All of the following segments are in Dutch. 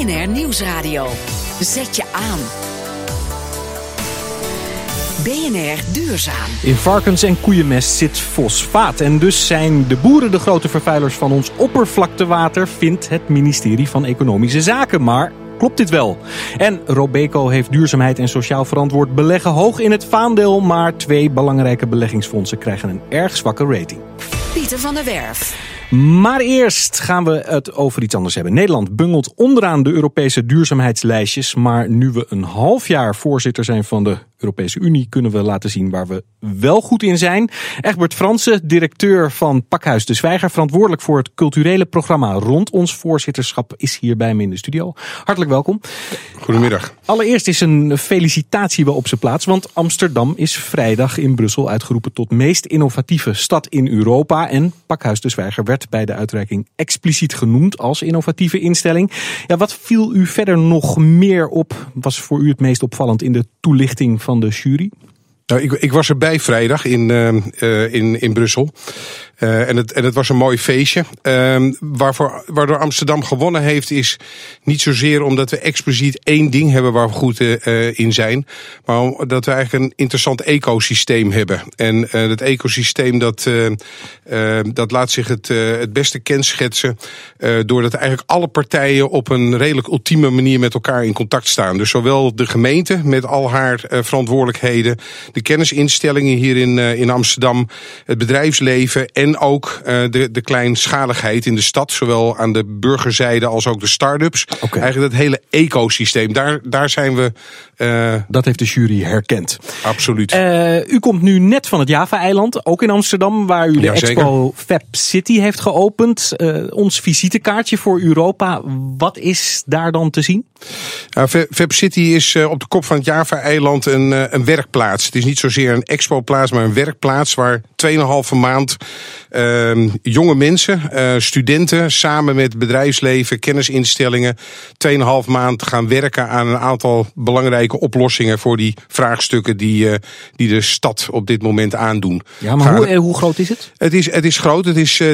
BNR Nieuwsradio. Zet je aan. BNR Duurzaam. In varkens- en koeienmest zit fosfaat. En dus zijn de boeren de grote vervuilers van ons oppervlaktewater, vindt het ministerie van Economische Zaken. Maar klopt dit wel? En Robeco heeft duurzaamheid en sociaal verantwoord beleggen hoog in het vaandel. Maar twee belangrijke beleggingsfondsen krijgen een erg zwakke rating. Pieter van der Werf. Maar eerst gaan we het over iets anders hebben. Nederland bungelt onderaan de Europese duurzaamheidslijstjes. Maar nu we een half jaar voorzitter zijn van de Europese Unie, kunnen we laten zien waar we wel goed in zijn. Egbert Fransen, directeur van Pakhuis de Zwijger, verantwoordelijk voor het culturele programma rond ons voorzitterschap, is hier bij me in de studio. Hartelijk welkom. Goedemiddag. Allereerst is een felicitatie wel op zijn plaats, want Amsterdam is vrijdag in Brussel uitgeroepen tot meest innovatieve stad in Europa. En Pakhuis de Zwijger werd bij de uitreiking expliciet genoemd als innovatieve instelling. Ja, wat viel u verder nog meer op? Was voor u het meest opvallend in de toelichting van de jury? Nou, ik, ik was erbij vrijdag in, uh, in, in Brussel. Uh, en, het, en het was een mooi feestje. Uh, waarvoor, waardoor Amsterdam gewonnen heeft, is niet zozeer omdat we expliciet één ding hebben waar we goed uh, in zijn. Maar omdat we eigenlijk een interessant ecosysteem hebben. En dat ecosysteem dat, dat laat zich het, het beste kenschetsen. doordat eigenlijk alle partijen op een redelijk ultieme manier met elkaar in contact staan. Dus zowel de gemeente met al haar verantwoordelijkheden. De kennisinstellingen hier in, in Amsterdam. Het bedrijfsleven en en ook uh, de, de kleinschaligheid in de stad, zowel aan de burgerzijde als ook de start-ups. Okay. Eigenlijk het hele ecosysteem, daar, daar zijn we. Uh, dat heeft de jury herkend. Absoluut. Uh, u komt nu net van het Java-eiland, ook in Amsterdam, waar u de ja, expo Fab City heeft geopend. ons visitekaartje voor Europa, wat is daar dan te zien? Nou, Fab City is op de kop van het Java-eiland een, een werkplaats. Het is niet zozeer een expo-plaats, maar een werkplaats waar 2,5 maand uh, jonge mensen, uh, studenten, samen met bedrijfsleven, kennisinstellingen, 2,5 maand gaan werken aan een aantal belangrijke oplossingen voor die vraagstukken die, uh, die de stad op dit moment aandoen. Ja, maar hoe, hoe groot is het? Het is, het is groot. Het is 10.000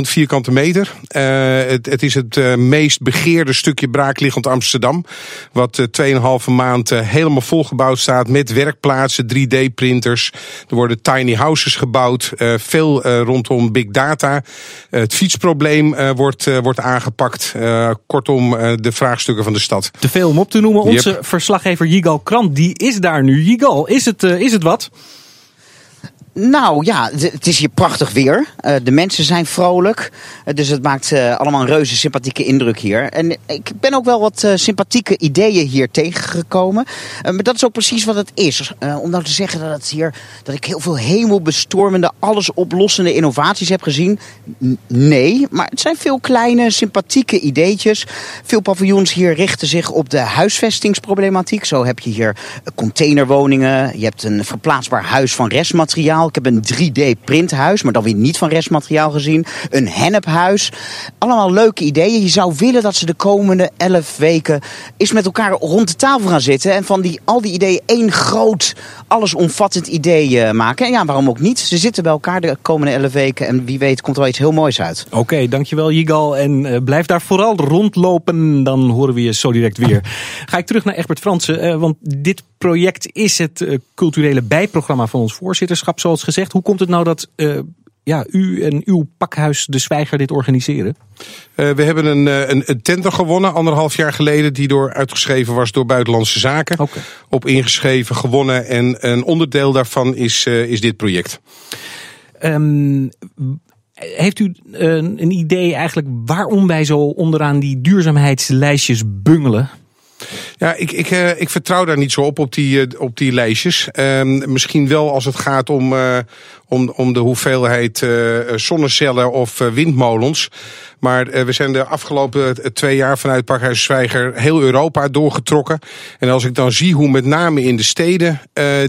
vierkante meter. het, het is het meest begeerde stukje braakliggend Amsterdam. Wat 2,5 maand helemaal volgebouwd staat met werkplaatsen, 3D-printers. Er worden tiny houses gebouwd. veel rondom big data. het fietsprobleem wordt, wordt aangepakt. kortom, de vraagstukken van de stad. Te veel om op te noemen. Onze yep. verslaggever Yigal Krant, die is daar nu. Yigal, is het, is het wat? Nou ja, het is hier prachtig weer. Uh, de mensen zijn vrolijk. Uh, dus het maakt uh, allemaal een reuze sympathieke indruk hier. En ik ben ook wel wat sympathieke ideeën hier tegengekomen. maar dat is ook precies wat het is. om nou te zeggen dat, het hier, dat ik heel veel hemelbestormende, allesoplossende innovaties heb gezien. Nee, maar het zijn veel kleine, sympathieke ideetjes. Veel paviljoens hier richten zich op de huisvestingsproblematiek. Zo heb je hier containerwoningen. Je hebt een verplaatsbaar huis van restmateriaal. Ik heb een 3D-printhuis, maar dan weer niet van restmateriaal gezien. Een hennephuis. Allemaal leuke ideeën. Je zou willen dat ze de komende 11 weken eens met elkaar rond de tafel gaan zitten. En van die, al die ideeën één groot, allesomvattend idee maken. En ja, waarom ook niet? Ze zitten bij elkaar de komende 11 weken. En wie weet komt er wel iets heel moois uit. Oké, okay, dankjewel Jigal. En uh, blijf daar vooral rondlopen. Dan horen we je zo direct weer. Ga ik terug naar Egbert Fransen. Uh, want dit project is het culturele bijprogramma van ons voorzitterschap, gezegd. Hoe komt het nou dat uh, ja, u en uw pakhuis De Zwijger dit organiseren? Uh, we hebben een, een, een, tender gewonnen, anderhalf jaar geleden, die door uitgeschreven was door Buitenlandse Zaken. Okay. Op ingeschreven, gewonnen en een onderdeel daarvan is, is dit project. Um, heeft u een, een idee eigenlijk waarom wij zo onderaan die duurzaamheidslijstjes bungelen? Ja, ik, ik, uh, ik vertrouw daar niet zo op, op die, uh, op die lijstjes. Uh, misschien wel als het gaat om, uh, om, om de hoeveelheid zonnecellen of windmolens. Maar we zijn de afgelopen twee jaar vanuit Pakhuis Zwijger heel Europa doorgetrokken. En als ik dan zie hoe met name in de steden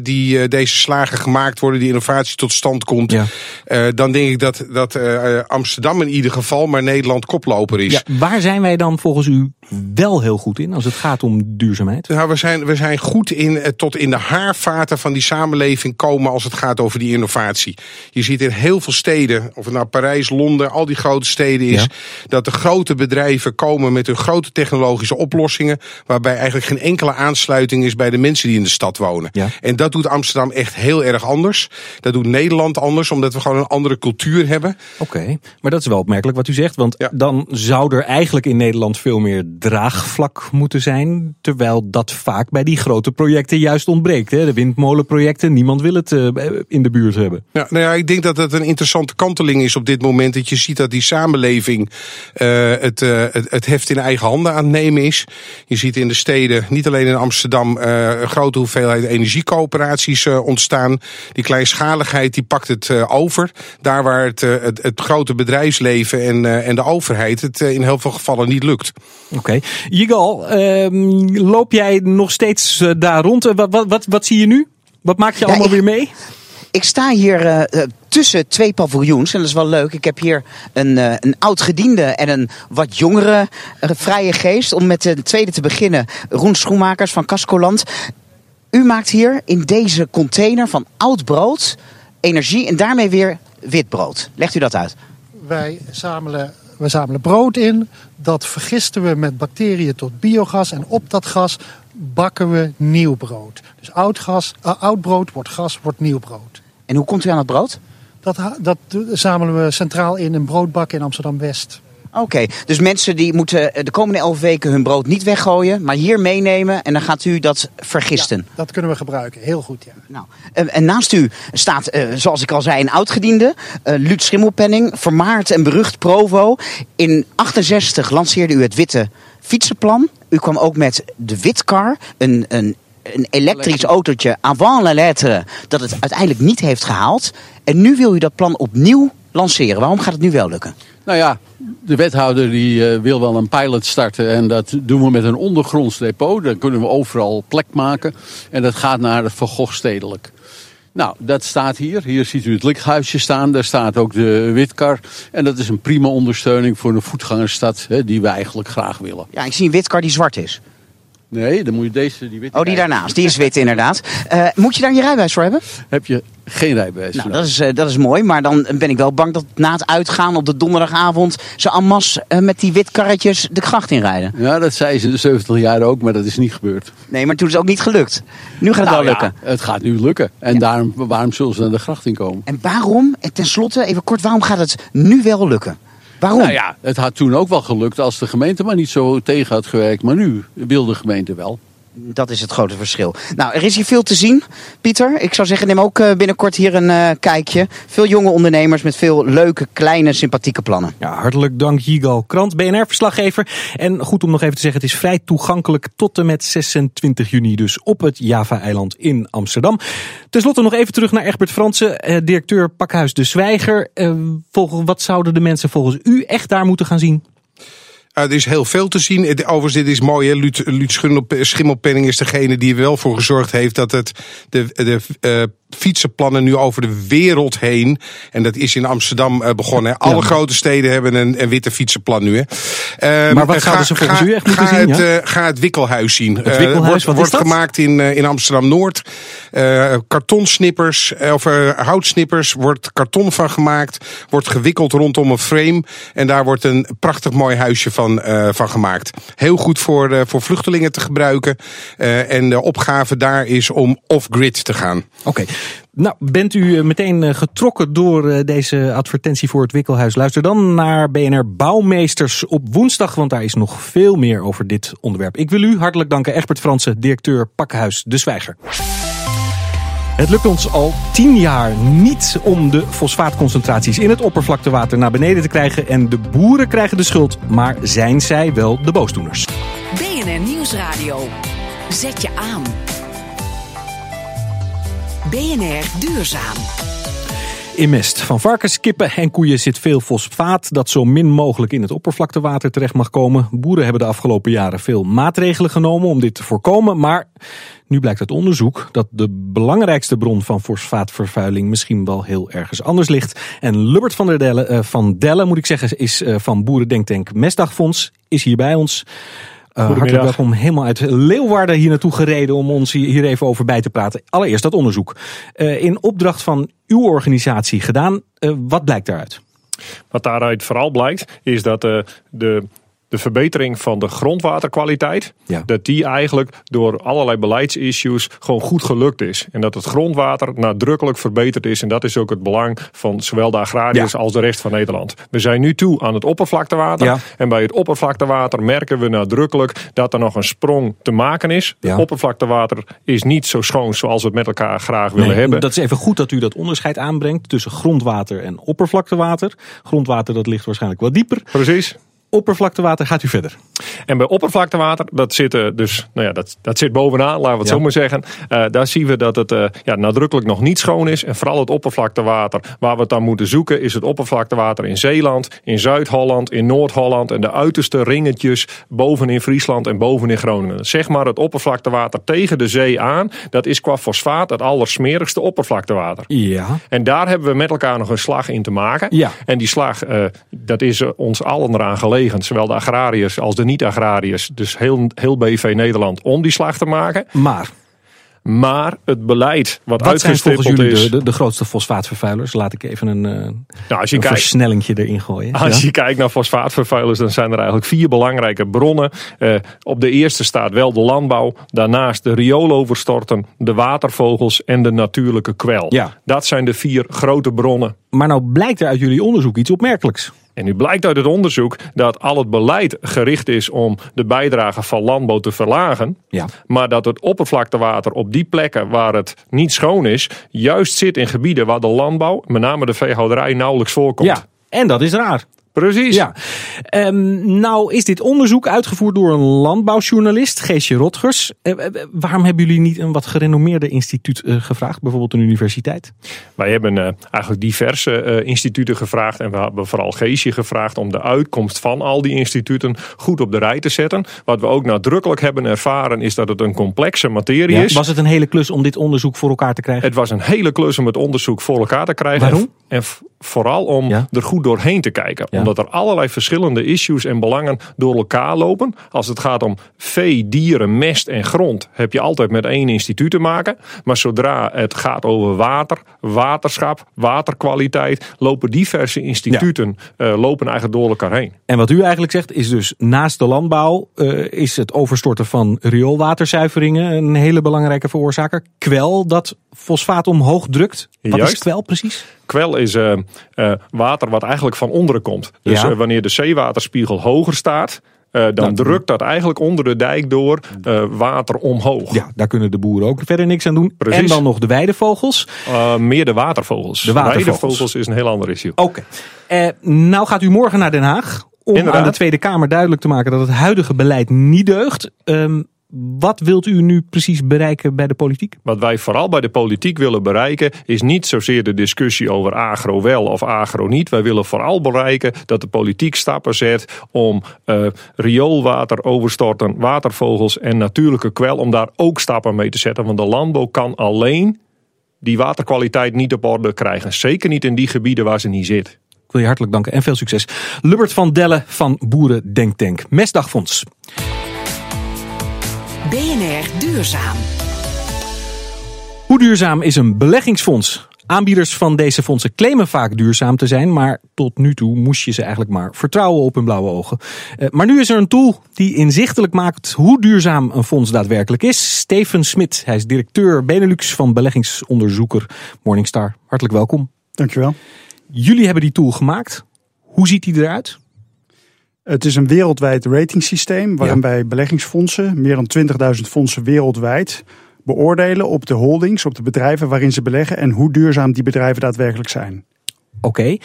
die deze slagen gemaakt worden, die innovatie tot stand komt. Ja. dan denk ik dat, dat Amsterdam in ieder geval, maar Nederland koploper is. Ja, waar zijn wij dan volgens u wel heel goed in als het gaat om duurzaamheid? Nou, we zijn, we zijn goed in tot in de haarvaten van die samenleving komen als het gaat over die innovatie. Je ziet in heel veel steden, of het nou Parijs, Londen, al die grote steden is, Ja. dat de grote bedrijven komen met hun grote technologische oplossingen, waarbij eigenlijk geen enkele aansluiting is bij de mensen die in de stad wonen. Ja. En dat doet Amsterdam echt heel erg anders. Dat doet Nederland anders, omdat we gewoon een andere cultuur hebben. Oké, maar dat is wel opmerkelijk wat u zegt. Want Ja. dan zou er eigenlijk in Nederland veel meer draagvlak moeten zijn. Terwijl dat vaak bij die grote projecten juist ontbreekt. Hè? De windmolenprojecten, niemand wil het eh, in de buurt hebben. Ja, nou ja, ik denk dat het een interessante kanteling is op dit moment. Dat je ziet dat die samenleving eh, het, eh, het, het heft in eigen handen aan het nemen is. Je ziet in de steden, niet alleen in Amsterdam, eh, een grote hoeveelheid energiecoöperaties eh, ontstaan. Die kleinschaligheid die pakt het eh, over. Daar waar het, het, het grote bedrijfsleven en, eh, en de overheid het in heel veel gevallen niet lukt. Oké. Jigal, ehm, loop jij nog steeds daar rond? Wat, wat, wat, wat zie je nu? Wat maak je Ja, allemaal ik- weer mee? Ik sta hier eh, eh, tussen twee paviljoens en dat is wel leuk. Ik heb hier een, eh, een oud gediende en een wat jongere vrije geest. Om met de tweede te beginnen, Roen Schoenmakers van Cascoland. U maakt hier in deze container van oud brood energie en daarmee weer wit brood. Legt u dat uit? Wij zamelen, we zamelen brood in. Dat vergisten we met bacteriën tot biogas. En op dat gas bakken we nieuw brood. Dus oud, gas, oud brood wordt gas, wordt nieuw brood. En hoe komt u aan het brood? Dat, dat zamelen we centraal in een broodbak in Amsterdam-West. Oké, dus mensen die moeten eh, de komende elf weken hun brood niet weggooien, maar hier meenemen en dan gaat u dat vergisten. Dat kunnen we gebruiken, heel goed. Ja. Nou, eh, en naast u staat, eh, zoals ik al zei, een oudgediende. eh Luut Schimmelpenning, vermaard en berucht Provo. In 68 lanceerde u het witte fietsenplan. U kwam ook met de Witkar, een, een, een elektrisch autootje avant la lettre... dat het uiteindelijk niet heeft gehaald. En nu wil u dat plan opnieuw lanceren. Waarom gaat het nu wel lukken? Nou ja, de wethouder die eh, wil wel een pilot starten. En dat doen we met een ondergronds depot. Dan kunnen we overal plek maken. En dat gaat naar het Van Gogh stedelijk. Nou, dat staat hier. Hier ziet u het lichthuisje staan. Daar staat ook de witkar. En dat is een prima ondersteuning voor een voetgangersstad. Hè, die we eigenlijk graag willen. Ja, ik zie een Witkar die zwart is. Nee, dan moet je deze, die witte Oh, die daarnaast. Die is wit inderdaad. Eh, moet je daar je rijbewijs voor hebben? Heb je geen rijbewijs. Nou, dat is, eh, dat is mooi, maar dan ben ik wel bang dat na het uitgaan op de donderdagavond ze en masse eh, met die witkarretjes de gracht inrijden. Ja, dat zei ze de 70 jaar ook, maar dat is niet gebeurd. Nee, maar toen is het ook niet gelukt. Nu gaat het Nou wel ja, lukken. het gaat nu lukken. En daarom, waarom zullen ze naar de gracht in komen? En waarom, en tenslotte, even kort, waarom gaat het nu wel lukken? Nou ja, het had toen ook wel gelukt als de gemeente maar niet zo tegen had gewerkt. Maar nu wil de gemeente wel. Dat is het grote verschil. Nou, er is hier veel te zien, Pieter. Ik zou zeggen, neem ook eh, binnenkort hier een eh, kijkje. Veel jonge ondernemers met veel leuke, kleine, sympathieke plannen. Ja, hartelijk dank Jigal Krant, BNR-verslaggever. En goed om nog even te zeggen, het is vrij toegankelijk tot en met 26 juni dus op het Java-eiland in Amsterdam. Ten slotte nog even terug naar Egbert Fransen, eh, directeur Pakhuis de Zwijger. Eh, volgens, wat zouden de mensen volgens u echt daar moeten gaan zien? Uh, er is heel veel te zien. Overigens, dit is mooi. Hè? Luut, Luut Schimmelp- Schimmelpenning is degene die er wel voor gezorgd heeft dat het de, de eh, fietsenplannen nu over de wereld heen. En dat is in Amsterdam eh, begonnen. Alle Ja. grote steden hebben een, een witte fietsenplan nu. Hè? Ehm, Maar wat eh, zouden ze volgens ga, u echt moeten ga zien, Het, ja? eh, ga het Wikkelhuis zien. Het Wikkelhuis, wordt, wat is wordt dat? gemaakt in, in Amsterdam Noord. Eh, kartonsnippers of houtsnippers wordt karton van gemaakt. Wordt gewikkeld rondom een frame. En daar wordt een prachtig mooi huisje van, van gemaakt. Heel goed voor, voor vluchtelingen te gebruiken. En de opgave daar is om off-grid te gaan. Oké. Nou, bent u eh, meteen eh, getrokken door eh, deze advertentie voor het Wikkelhuis? Luister dan naar BNR Bouwmeesters op woensdag, want daar is nog veel meer over dit onderwerp. Ik wil u hartelijk danken, Egbert Fransen, directeur Pakhuis De Zwijger. Het lukt ons al tien jaar niet om de fosfaatconcentraties in het oppervlaktewater naar beneden te krijgen. En de boeren krijgen de schuld, maar zijn zij wel de boosdoeners? BNR Nieuwsradio. Zet je aan. BNR Duurzaam. In mest van varkens, kippen en koeien zit veel fosfaat dat zo min mogelijk in het oppervlaktewater terecht mag komen. Boeren hebben de afgelopen jaren veel maatregelen genomen om dit te voorkomen, maar nu blijkt uit onderzoek dat de belangrijkste bron van fosfaatvervuiling misschien wel heel ergens anders ligt. En Lubbert van der Delle, eh, van Delle moet ik zeggen, is eh, van Boerendenktank Mestdagfonds, is hier bij ons. Hartelijk Goedemiddag. welkom. Helemaal uit Leeuwarden hier naartoe gereden om ons hier even over bij te praten. Allereerst dat onderzoek. Eh, in opdracht van uw organisatie gedaan. Eh, wat blijkt daaruit? Wat daaruit vooral blijkt, is dat eh, de, de verbetering van de grondwaterkwaliteit, Ja. dat die eigenlijk door allerlei beleidsissues gewoon goed gelukt is. En dat het grondwater nadrukkelijk verbeterd is. En dat is ook het belang van zowel de agrariërs Ja. als de rest van Nederland. We zijn nu toe aan het oppervlaktewater. Ja. En bij het oppervlaktewater merken we nadrukkelijk dat er nog een sprong te maken is. Het oppervlaktewater is niet zo schoon zoals we het met elkaar graag willen Nee, hebben. Dat is even goed dat u dat onderscheid aanbrengt tussen grondwater en oppervlaktewater. Grondwater dat ligt waarschijnlijk wat dieper. Precies. Oppervlaktewater gaat u verder. En bij oppervlaktewater, dat zit, dus, nou ja, dat, dat zit bovenaan, laten we het Ja. zo maar zeggen. Eh, daar zien we dat het eh, ja, nadrukkelijk nog niet schoon is. En vooral het oppervlaktewater, waar we het dan moeten zoeken, is het oppervlaktewater in Zeeland, in Zuid-Holland, in Noord-Holland en de uiterste ringetjes boven in Friesland en boven in Groningen. Zeg maar het oppervlaktewater tegen de zee aan, dat is qua fosfaat het allersmerigste oppervlaktewater. Ja. En daar hebben we met elkaar nog een slag in te maken. Ja. En die slag, eh, dat is ons allen eraan gelegen. Zowel de agrariërs als de niet-agrariërs. Dus heel, heel BV Nederland om die slag te maken. Maar Maar het beleid wat, wat zijn volgens uitgestippeld jullie is... de, de, de grootste fosfaatvervuilers? Laat ik even een, eh, nou, als je een kijkt, versnellingje erin gooien. Als Ja? je kijkt naar fosfaatvervuilers, dan zijn er eigenlijk vier belangrijke bronnen. Eh, op de eerste staat wel de landbouw, daarnaast de riooloverstorten, de watervogels en de natuurlijke kwel. Ja. Dat zijn de vier grote bronnen. Maar nou blijkt er uit jullie onderzoek iets opmerkelijks. En nu blijkt uit het onderzoek dat al het beleid gericht is om de bijdrage van landbouw te verlagen. Ja. Maar dat het oppervlaktewater op die plekken waar het niet schoon is, juist zit in gebieden waar de landbouw, met name de veehouderij, nauwelijks voorkomt. Ja, en dat is raar. Precies. Ja. Ehm, nou is dit onderzoek uitgevoerd door een landbouwjournalist, Geesje Rotgers. Eh, eh, waarom hebben jullie niet een wat gerenommeerde instituut eh, gevraagd? Bijvoorbeeld een universiteit? Wij hebben eh, eigenlijk diverse eh, instituten gevraagd. En we hebben vooral Geesje gevraagd om de uitkomst van al die instituten goed op de rij te zetten. Wat we ook nadrukkelijk hebben ervaren is dat het een complexe materie is. Was het een hele klus om dit onderzoek voor elkaar te krijgen? Het was een hele klus om het onderzoek voor elkaar te krijgen. Waarom? En vooral om Ja. er goed doorheen te kijken. Ja. Omdat er allerlei verschillende issues en belangen door elkaar lopen. Als het gaat om vee, dieren, mest en grond, heb je altijd met één instituut te maken. Maar zodra het gaat over water, waterschap, waterkwaliteit, lopen diverse instituten eh, lopen eigenlijk door elkaar heen. En wat u eigenlijk zegt is dus naast de landbouw eh, is het overstorten van rioolwaterzuiveringen een hele belangrijke veroorzaker. Kwel dat fosfaat omhoog drukt. Wat is kwel precies? Kwel is eh, eh, water wat eigenlijk van onderen komt. Dus Ja. eh, wanneer de zeewaterspiegel hoger staat, eh, dan Dan- drukt dat eigenlijk onder de dijk door water omhoog. Ja, daar kunnen de boeren ook verder niks aan doen. Precies. En dan nog de weidevogels. Meer de watervogels. De watervogels. Weidevogels is een heel ander issue. Oké. Nou gaat u morgen naar Den Haag om Inderdaad. aan de Tweede Kamer duidelijk te maken dat het huidige beleid niet deugt. Ehm, wat wilt u nu precies bereiken bij de politiek? Wat wij vooral bij de politiek willen bereiken, is niet zozeer de discussie over agro wel of agro niet. Wij willen vooral bereiken dat de politiek stappen zet om eh, rioolwater overstorten, watervogels en natuurlijke kwel, om daar ook stappen mee te zetten. Want de landbouw kan alleen die waterkwaliteit niet op orde krijgen. Zeker niet in die gebieden waar ze niet zit. Ik wil je hartelijk danken en veel succes. Lubbert van Delle van Boeren Denktank. Mesdagfonds. BNR Duurzaam. Hoe duurzaam is een beleggingsfonds? Aanbieders van deze fondsen claimen vaak duurzaam te zijn, maar tot nu toe moest je ze eigenlijk maar vertrouwen op hun blauwe ogen. Eh, Maar nu is er een tool die inzichtelijk maakt hoe duurzaam een fonds daadwerkelijk is. Steven Smit, hij is directeur Benelux van beleggingsonderzoeker Morningstar. Hartelijk welkom. Dankjewel. Jullie hebben die tool gemaakt. Hoe ziet die eruit? Het is een wereldwijd ratingsysteem waarin Ja. wij beleggingsfondsen, meer dan 20.000 fondsen wereldwijd, beoordelen op de holdings, op de bedrijven waarin ze beleggen en hoe duurzaam die bedrijven daadwerkelijk zijn. Oké.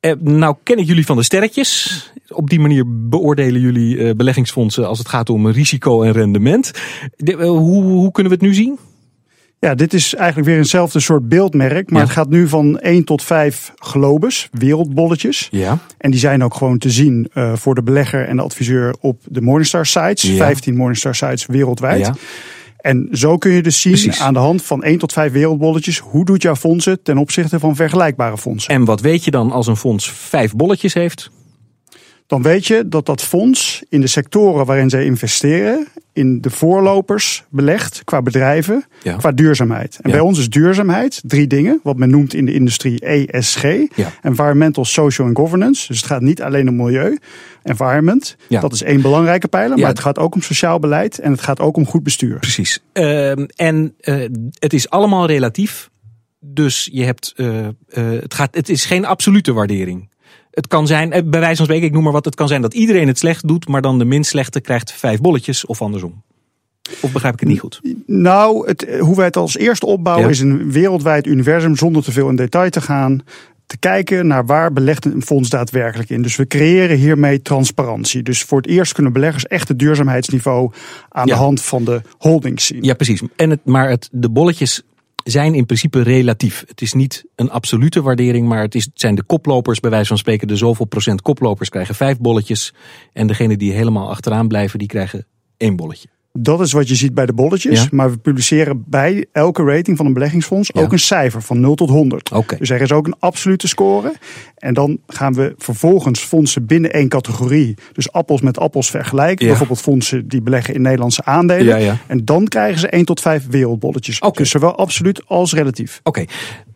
Eh, nou ken ik jullie van de sterretjes. Op die manier beoordelen jullie eh, beleggingsfondsen als het gaat om risico en rendement. De- eh, hoe, hoe kunnen we het nu zien? Ja, dit is eigenlijk weer eenzelfde soort beeldmerk, maar Ja. het gaat nu van 1 tot 5 globes, wereldbolletjes. Ja. En die zijn ook gewoon te zien eh, voor de belegger en de adviseur op de Morningstar sites. Ja. 15 Morningstar sites wereldwijd. Ja. En zo kun je dus zien Precies. aan de hand van 1 tot 5 wereldbolletjes, hoe doet jouw fondsen ten opzichte van vergelijkbare fondsen. En wat weet je dan als een fonds vijf bolletjes heeft? Dan weet je dat dat fonds in de sectoren waarin zij investeren, in de voorlopers belegt qua bedrijven, Ja. qua duurzaamheid. En Ja. bij ons is duurzaamheid drie dingen, wat men noemt in de industrie ESG, Ja. Environmental, Social and Governance. Dus het gaat niet alleen om milieu, environment, Ja. dat is één belangrijke pijler, Ja. maar het gaat ook om sociaal beleid en het gaat ook om goed bestuur. Precies. Ehm, en eh, het is allemaal relatief. Dus je hebt, eh, eh, het, gaat, het is geen absolute waardering. Het kan zijn, eh, bij wijze van spreken, ik noem maar wat, het kan zijn dat iedereen het slecht doet, maar dan de minst slechte krijgt vijf bolletjes of andersom. Of begrijp ik het niet goed? Nou, het, eh, hoe wij het als eerste opbouwen Ja. is een wereldwijd universum zonder te veel in detail te gaan. Te kijken naar waar belegt een fonds daadwerkelijk in. Dus we creëren hiermee transparantie. Dus voor het eerst kunnen beleggers echt het duurzaamheidsniveau aan Ja. de hand van de holdings zien. Ja, precies. En het, maar het, de bolletjes zijn in principe relatief. Het is niet een absolute waardering, maar het, is, het zijn de koplopers, bij wijze van spreken, de zoveel procent koplopers krijgen vijf bolletjes. En degene die helemaal achteraan blijven, die krijgen één bolletje. Dat is wat je ziet bij de bolletjes. Ja. Maar we publiceren bij elke rating van een beleggingsfonds Ja. ook een cijfer van 0 tot 100. Oké. Dus er is ook een absolute score. En dan gaan we vervolgens fondsen binnen één categorie. Dus appels met appels vergelijken. Ja. Bijvoorbeeld fondsen die beleggen in Nederlandse aandelen. Ja, ja. En dan krijgen ze 1 tot 5 wereldbolletjes. Dus zowel absoluut als relatief. Oké,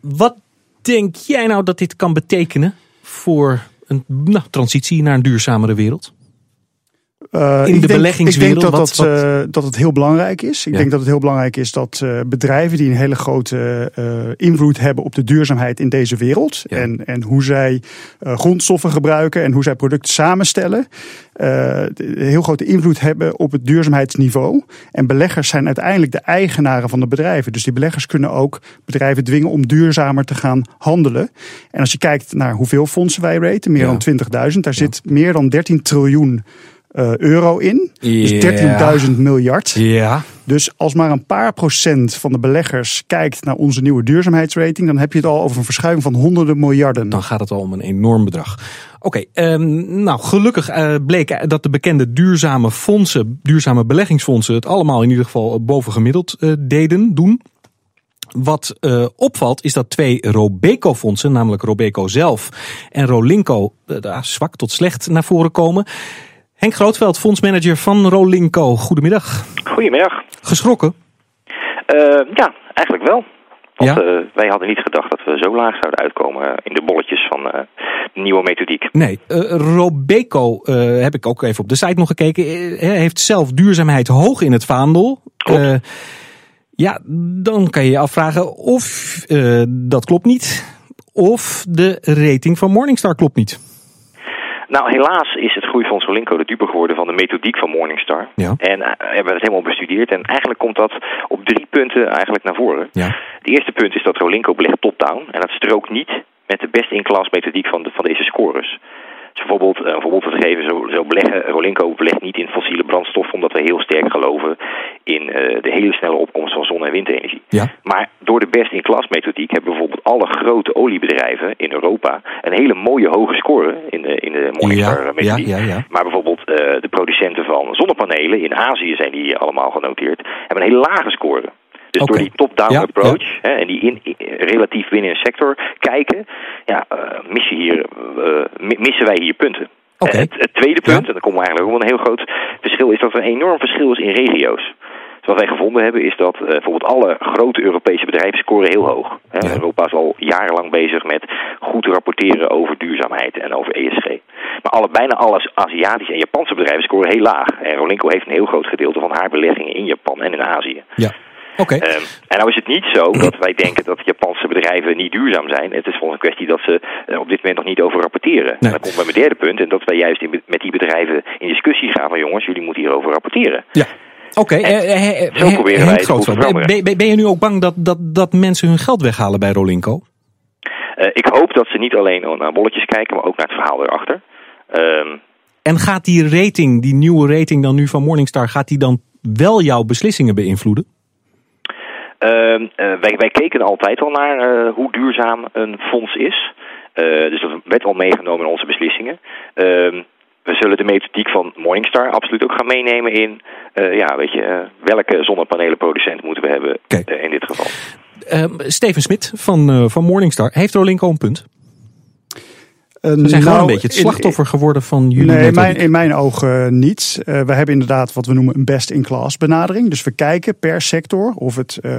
wat denk jij nou dat dit kan betekenen voor een nou, transitie naar een duurzamere wereld? Uh, In de ik denk, beleggingswereld, Ik denk dat, wat- dat, uh, dat het heel belangrijk is. Ik Ja. denk dat het heel belangrijk is dat uh, bedrijven die een hele grote invloed hebben op de duurzaamheid in deze wereld. Ja. En, en hoe zij grondstoffen gebruiken en hoe zij producten samenstellen. Heel grote invloed hebben op het duurzaamheidsniveau. En beleggers zijn uiteindelijk de eigenaren van de bedrijven. Dus die beleggers kunnen ook bedrijven dwingen om duurzamer te gaan handelen. En als je kijkt naar hoeveel fondsen wij raten, meer Ja. dan 20.000, daar zit meer dan 13 triljoen uh, euro in. Dus Ja. 13.000 miljard. Ja, Dus als maar een paar procent van de beleggers kijkt naar onze nieuwe duurzaamheidsrating, dan heb je het al over een verschuiving van honderden miljarden. dan gaat het al om een enorm bedrag. Oké, ehm, nou gelukkig eh, bleek dat de bekende duurzame fondsen, duurzame beleggingsfondsen, het allemaal in ieder geval bovengemiddeld eh, deden, doen. Wat uh, opvalt is dat twee Robeco-fondsen, namelijk Robeco zelf en Rolinco, uh, zwak tot slecht naar voren komen. Henk Grootveld, fondsmanager van Rolinco. Goedemiddag. Goedemiddag. Geschrokken? Uh, ja, eigenlijk wel. Want ja? uh, wij hadden niet gedacht dat we zo laag zouden uitkomen in de bolletjes van uh, de nieuwe methodiek. Nee, Robeco, heb ik ook even op de site nog gekeken, heeft zelf duurzaamheid hoog in het vaandel. Klopt. ja, dan kan je je afvragen of dat klopt niet. Of de rating van Morningstar klopt niet. Nou, helaas is het Groeifonds Rolinco de dupe geworden van de methodiek van Morningstar. Ja. En uh, hebben we het helemaal bestudeerd. En eigenlijk komt dat op drie punten eigenlijk naar voren. Ja. Het eerste punt is dat Rolinco belegt top-down. En dat strookt niet met de best-in-class methodiek van, de, van deze scores. Dus bijvoorbeeld, bijvoorbeeld te geven, zo, zo beleggen, Rolinco belegt niet in fossiele brandstof... omdat we heel sterk geloven in uh, de hele snelle opkomst van zon- en windenergie. Ja. Maar door de best-in-class methodiek hebben bijvoorbeeld alle grote oliebedrijven in Europa... een hele mooie hoge score in de, in de Morningstar ja, methodiek. Ja, ja, ja. Maar bijvoorbeeld uh, de producenten van zonnepanelen in Azië zijn die allemaal genoteerd... hebben een hele lage score. Dus okay. door die top-down approach. Hè, en die in, in, relatief binnen een sector kijken, ja, uh, mis je hier, uh, missen wij hier punten. Okay. Het, het, tweede punt, en dan komen we eigenlijk ook een heel groot verschil, is dat er een enorm verschil is in regio's. Dus wat wij gevonden hebben is dat uh, bijvoorbeeld alle grote Europese bedrijven scoren heel hoog. Ja. Europa is al jarenlang bezig met goed rapporteren over duurzaamheid en over ESG. Maar alle, bijna alle Aziatische en Japanse bedrijven scoren heel laag. En Rolinco heeft een heel groot gedeelte van haar beleggingen in Japan en in Azië. Ja. Okay. Um, en nou is het niet zo dat wij denken dat Japanse bedrijven niet duurzaam zijn. Het is volgens een kwestie dat ze uh, op dit moment nog niet over rapporteren. Nee. Dan komt bij mijn derde punt. En dat wij juist in, met die bedrijven in discussie gaan van jongens, jullie moeten hierover rapporteren. Ja. Oké, okay. uh, zo proberen wij het ben, ben, ben je nu ook bang dat, dat, dat mensen hun geld weghalen bij Rolinco? Uh, ik hoop dat ze niet alleen naar bolletjes kijken, maar ook naar het verhaal erachter. Um, en gaat die rating, die nieuwe rating dan nu van Morningstar, gaat die dan wel jouw beslissingen beïnvloeden? Uh, uh, wij, wij, keken altijd al naar hoe duurzaam een fonds is. Dus dat werd al meegenomen in onze beslissingen. We zullen de methodiek van Morningstar absoluut ook gaan meenemen in... Uh, ja, weet je, welke zonnepanelenproducent moeten we hebben okay. in dit geval. Steven Smit van, van Morningstar, heeft Rolinco een punt? Uh, Ze zijn gewoon nou, een beetje het in- slachtoffer geworden van jullie Nee, in mijn, in mijn ogen niet. Eh, we hebben inderdaad wat we noemen een best-in-class benadering. Dus we kijken per sector of het eh,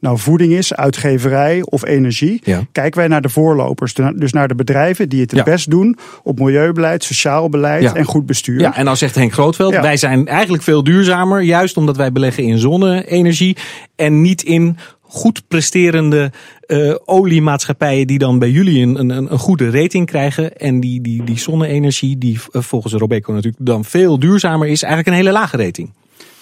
nou voeding is, uitgeverij of energie. Ja. Kijken wij naar de voorlopers, dus naar de bedrijven die het het Ja. best doen op milieubeleid, sociaal beleid Ja. en goed bestuur. Ja, en dan zegt Henk Grootveld, wij zijn eigenlijk veel duurzamer, juist omdat wij beleggen in zonne-energie en niet in goed presterende eh, oliemaatschappijen die dan bij jullie een, een, een goede rating krijgen. En die, die, die zonne-energie, die eh, volgens Robeco natuurlijk dan veel duurzamer is, eigenlijk een hele lage rating.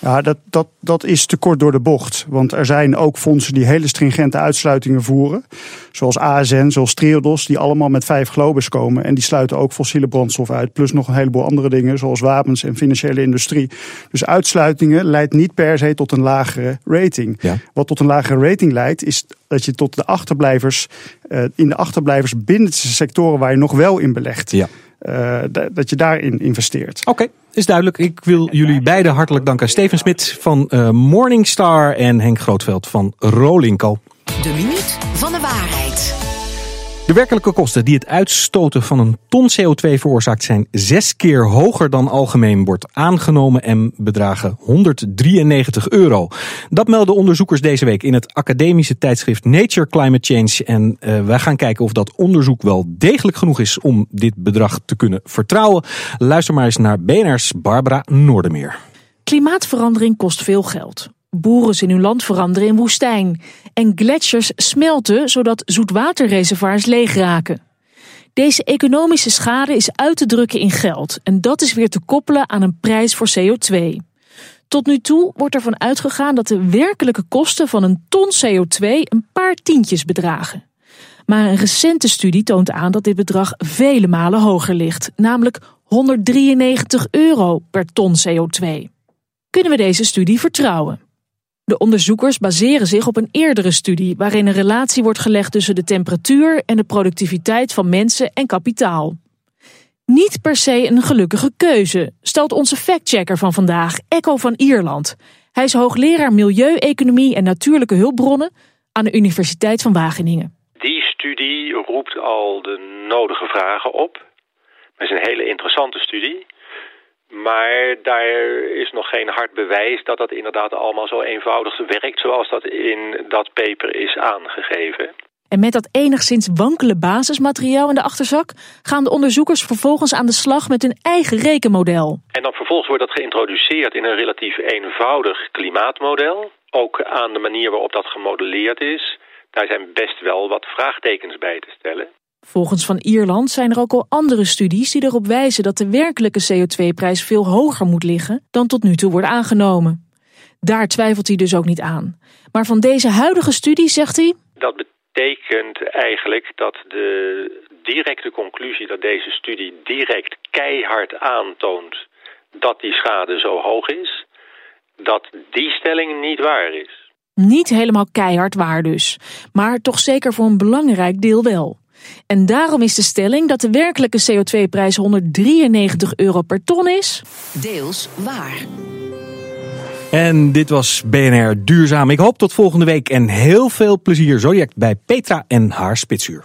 Ja, dat, dat, dat is te kort door de bocht. Want er zijn ook fondsen die hele stringente uitsluitingen voeren. Zoals ASN, zoals Triodos, die allemaal met vijf globes komen. En die sluiten ook fossiele brandstof uit. Plus nog een heleboel andere dingen, zoals wapens en financiële industrie. Dus uitsluitingen leidt niet per se tot een lagere rating. Ja. Wat tot een lagere rating leidt, is dat je tot de achterblijvers, eh, in de achterblijvers binnen de sectoren waar je nog wel in belegt. Ja. eh, da- dat je daarin investeert. Oké, is duidelijk. Ik wil jullie beiden hartelijk danken. Steven Smit van eh, Morningstar en Henk Grootveld van Rolinko. De minuut van de waarheid. De werkelijke kosten die het uitstoten van een ton CO2 veroorzaakt zijn zes keer hoger dan algemeen wordt aangenomen en bedragen 193 euro. Dat melden onderzoekers deze week in het academische tijdschrift Nature Climate Change. En eh, wij gaan kijken of dat onderzoek wel degelijk genoeg is om dit bedrag te kunnen vertrouwen. Luister maar eens naar BNR's Barbara Noordermeer. Klimaatverandering kost veel geld. Boeren in hun land veranderen in woestijn. En gletsjers smelten zodat zoetwaterreservoirs leeg raken. Deze economische schade is uit te drukken in geld. En dat is weer te koppelen aan een prijs voor CO2. Tot nu toe wordt ervan uitgegaan dat de werkelijke kosten van een ton CO2 een paar tientjes bedragen. Maar een recente studie toont aan dat dit bedrag vele malen hoger ligt, namelijk 193 euro per ton CO2 kunnen we deze studie vertrouwen. De onderzoekers baseren zich op een eerdere studie waarin een relatie wordt gelegd tussen de temperatuur en de productiviteit van mensen en kapitaal. Niet per se een gelukkige keuze, stelt onze factchecker van vandaag, Echo van Ierland. Hij is hoogleraar milieueconomie en natuurlijke hulpbronnen aan de Universiteit van Wageningen. Die studie roept al de nodige vragen op. Het is een hele interessante studie. Maar daar is nog geen hard bewijs dat dat inderdaad allemaal zo eenvoudig werkt zoals dat in dat paper is aangegeven. En met dat enigszins wankele basismateriaal in de achterzak gaan de onderzoekers vervolgens aan de slag met hun eigen rekenmodel. En dan vervolgens wordt dat geïntroduceerd in een relatief eenvoudig klimaatmodel. Ook aan de manier waarop dat gemodelleerd is. Daar zijn best wel wat vraagtekens bij te stellen. Volgens Van Ierland zijn er ook al andere studies die erop wijzen dat de werkelijke CO2-prijs veel hoger moet liggen dan tot nu toe wordt aangenomen. Daar twijfelt hij dus ook niet aan. Maar van deze huidige studie zegt hij. Dat betekent eigenlijk dat de directe conclusie dat deze studie direct keihard aantoont dat die schade zo hoog is, dat die stelling niet waar is. Niet helemaal keihard waar dus, maar toch zeker voor een belangrijk deel wel. En daarom is de stelling dat de werkelijke CO2-prijs 193 euro per ton is. Deels waar. En dit was BNR Duurzaam. Ik hoop tot volgende week en heel veel plezier zo direct bij Petra en haar spitsuur.